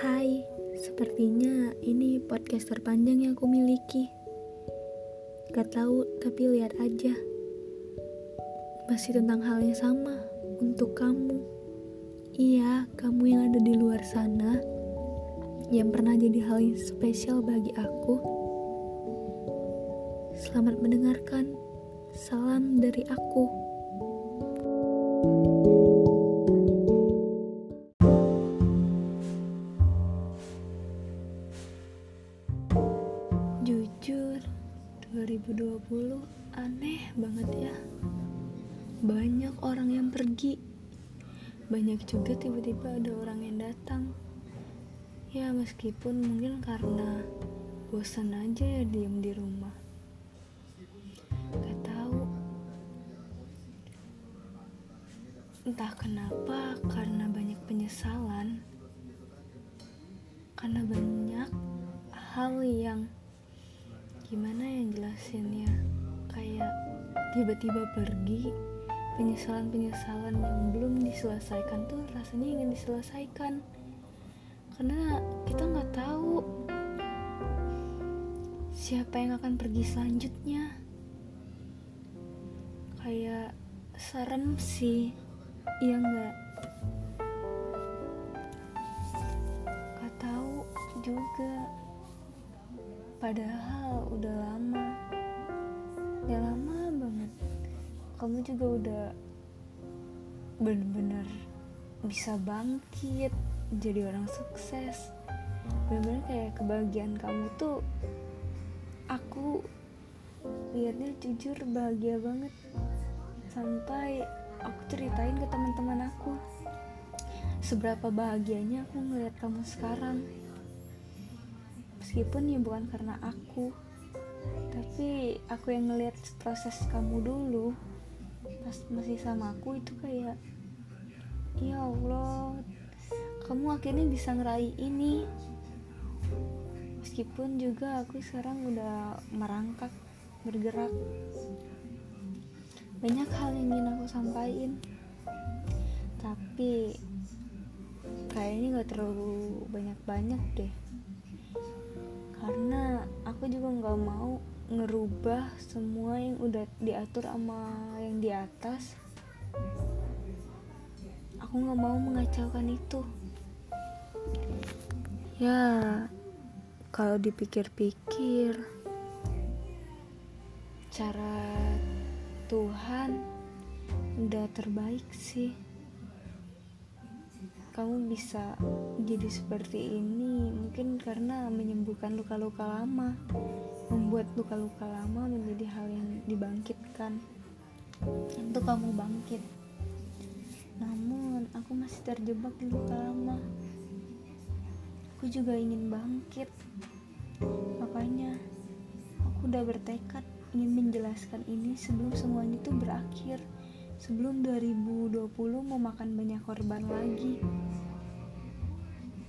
Hai, sepertinya ini podcast terpanjang yang aku miliki. Gak tahu, tapi lihat aja. Masih tentang hal yang sama untuk kamu. Iya, kamu yang ada di luar sana yang pernah jadi hal yang spesial bagi aku. Selamat mendengarkan. Salam dari aku. Jujur, 2020 aneh banget ya. Banyak orang yang pergi. Banyak juga tiba-tiba ada orang yang datang. Ya meskipun mungkin karena bosan aja ya diem di rumah. Gak tahu. Entah kenapa karena banyak penyesalan. Karena banyak hal yang gimana yang jelasinnya? Kayak tiba-tiba pergi penyesalan-penyesalan yang belum diselesaikan tuh rasanya ingin diselesaikan. Karena kita nggak tahu siapa yang akan pergi selanjutnya. Kayak serem sih iya nggak? Nggak tahu juga padahal udah lama. Udah lama banget. Kamu juga udah bener-bener bisa bangkit jadi orang sukses. Bener-bener kayak kebahagiaan kamu tuh aku liatnya jujur bahagia banget. Sampai aku ceritain ke teman-teman aku seberapa bahagianya aku ngeliat kamu sekarang meskipun ya bukan karena aku tapi aku yang ngeliat proses kamu dulu pas masih sama aku itu kayak ya Allah kamu akhirnya bisa ngeraih ini. Meskipun juga aku sekarang udah merangkak bergerak. Banyak hal yang ingin aku sampaikan. Tapi kayaknya gak terlalu banyak-banyak deh karena aku juga nggak mau ngerubah semua yang udah diatur sama yang di atas. Aku nggak mau mengacaukan itu. Ya kalau dipikir-pikir cara Tuhan udah terbaik sih kamu bisa jadi seperti ini mungkin karena menyembuhkan luka-luka lama membuat luka-luka lama menjadi hal yang dibangkitkan untuk kamu bangkit. Namun aku masih terjebak di luka lama. Aku juga ingin bangkit. Makanya aku udah bertekad ingin menjelaskan ini sebelum semuanya itu berakhir sebelum 2020 memakan banyak korban lagi.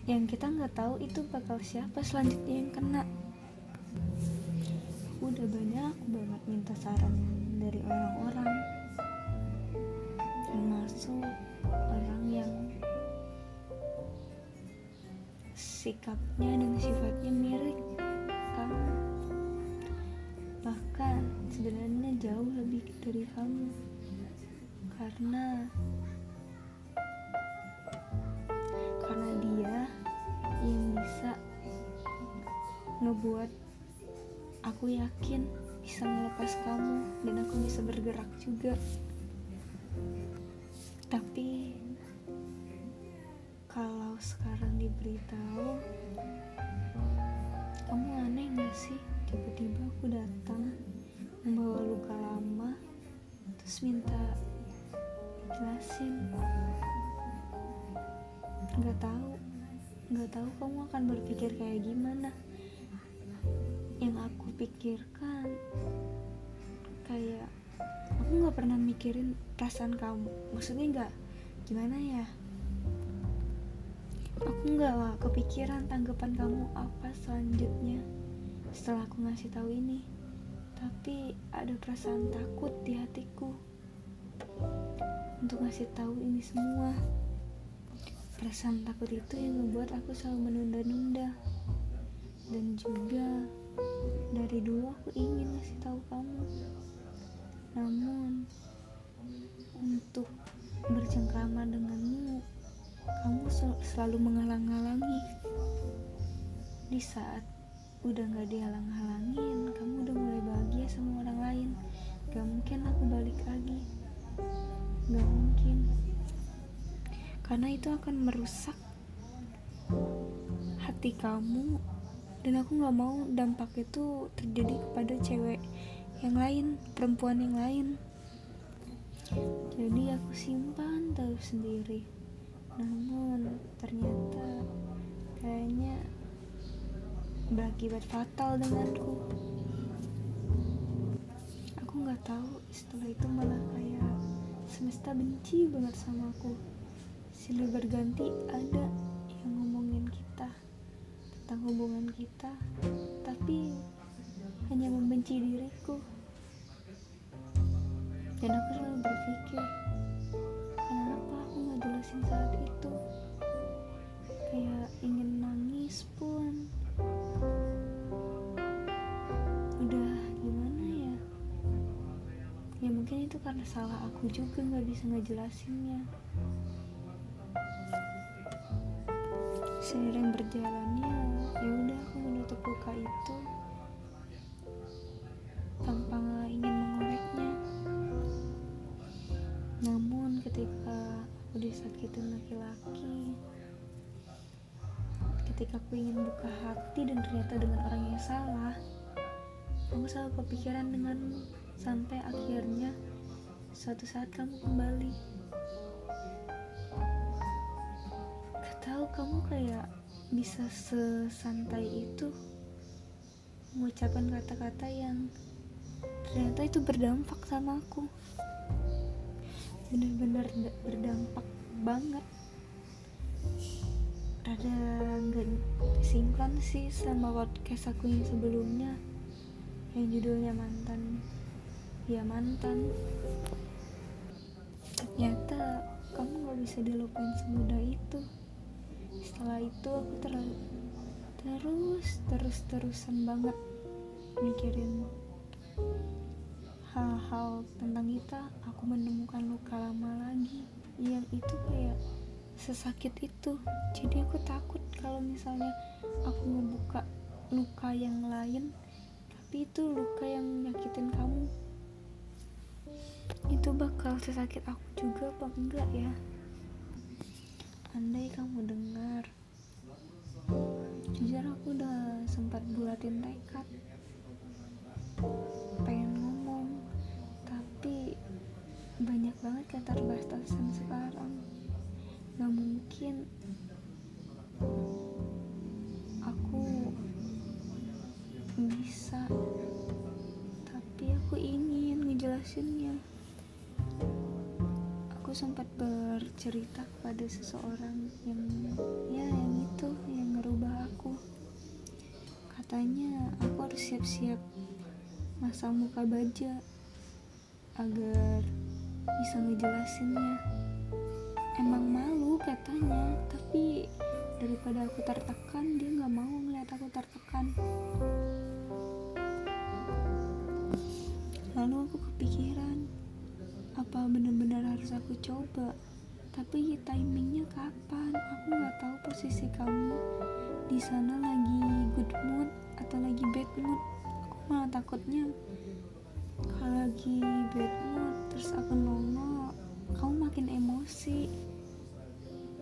Yang kita nggak tahu itu bakal siapa selanjutnya yang kena. Udah banyak banget minta saran dari orang-orang. Termasuk orang yang sikapnya dan sifatnya mirip kamu. Bahkan sebenarnya jauh lebih dari kamu karena karena dia yang bisa ngebuat aku yakin bisa melepas kamu dan aku bisa bergerak juga. Tapi kalau sekarang diberitahu kamu aneh gak sih? Tiba-tiba aku datang membawa luka lama terus minta jelasin. Nggak tahu. Nggak tahu kamu akan berpikir kayak gimana. Yang aku pikirkan kayak aku nggak pernah mikirin perasaan kamu. Maksudnya nggak gimana ya? Aku nggak kepikiran tanggapan kamu apa selanjutnya setelah aku ngasih tahu ini. Tapi ada perasaan takut di hatiku untuk ngasih tahu ini semua. Perasaan takut itu yang membuat aku selalu menunda-nunda. Dan juga dari dulu aku ingin ngasih tahu kamu. Namun untuk bercengkrama denganmu kamu selalu menghalang-halangi. Di saat udah gak dihalang-halangin kamu udah mulai bahagia sama orang lain. Gak mungkin aku balik lagi gak mungkin. Karena itu akan merusak hati kamu. Dan aku gak mau dampak itu terjadi kepada cewek yang lain perempuan yang lain. Jadi aku simpan terus sendiri. Namun ternyata kayaknya berakibat fatal denganku. Aku nggak tahu setelah itu malah kayak semesta benci banget sama aku. Silih berganti ada yang ngomongin kita tentang hubungan kita tapi hanya membenci diriku. Dan aku selalu berpikir kenapa aku nggak jelasin saat itu? Kayak ingin nangis karena salah aku juga nggak bisa ngejelasinnya. Seiring berjalannya ya udah aku menutup luka itu. Tanpa ingin mengoreknya namun ketika aku disakitin laki-laki ketika aku ingin buka hati dan ternyata dengan orang yang salah aku selalu kepikiran denganmu sampai akhirnya suatu saat kamu kembali. Gak tahu kamu kayak bisa sesantai itu mengucapkan kata-kata yang ternyata itu berdampak sama aku. Bener-bener berdampak banget. Rada nggak sinkron sih sama podcast aku yang sebelumnya yang judulnya mantan. Ya mantan ternyata kamu nggak bisa dilupain semudah itu. Setelah itu aku terlalu terus terus terusan banget mikirin hal-hal tentang kita aku menemukan luka lama lagi yang itu kayak sesakit itu. Jadi aku takut kalau misalnya aku ngebuka luka yang lain tapi itu luka yang nyakitin kamu itu bakal sesakit aku juga apa enggak ya? Andai kamu dengar. Jujur aku udah sempat bulatin tekad. Pengen banyak banget keterbatasan sekarang. Gak mungkin. Aku bisa tapi aku ingin ngejelasinnya sempat bercerita kepada seseorang yang ya yang itu yang ngerubah aku. Katanya aku harus siap-siap masa muka baja agar bisa ngejelasinnya. Emang malu katanya tapi daripada aku tertekan dia nggak mau ngeliat aku tertekan. Lalu aku kepikiran apa benar-benar harus aku coba? Tapi timingnya kapan? Aku nggak tahu posisi kamu. Di sana lagi good mood atau lagi bad mood? Aku malah takutnya kalau lagi bad mood terus aku nongol kamu makin emosi.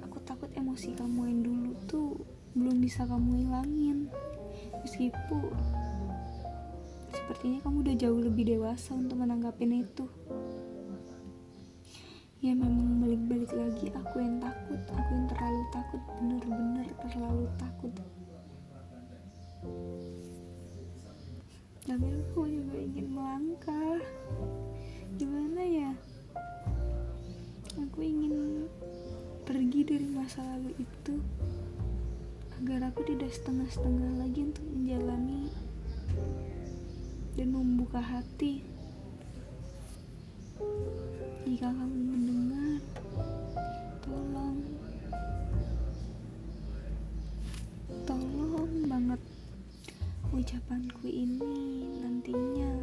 Aku takut emosi kamu yang dulu tuh belum bisa kamu hilangin. Meskipun sepertinya kamu udah jauh lebih dewasa untuk menanggapin itu ya memang balik-balik lagi aku yang takut. Aku yang terlalu takut bener-bener terlalu takut. Tapi aku juga ingin melangkah. Gimana ya? Aku ingin pergi dari masa lalu itu agar aku tidak setengah-setengah lagi untuk menjalani dan membuka hati. Jika kamu harapanku ini nantinya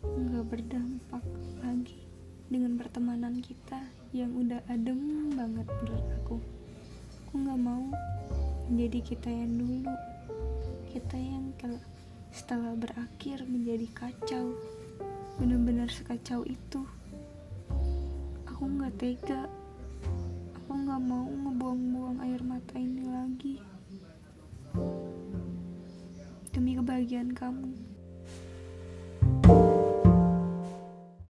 nggak berdampak lagi dengan pertemanan kita yang udah adem banget menurut aku. Aku nggak mau menjadi kita yang dulu kita yang setelah berakhir menjadi kacau benar-benar sekacau itu. Aku nggak tega aku nggak mau ngebuang-buang air mata ini lagi demi kebahagiaan kamu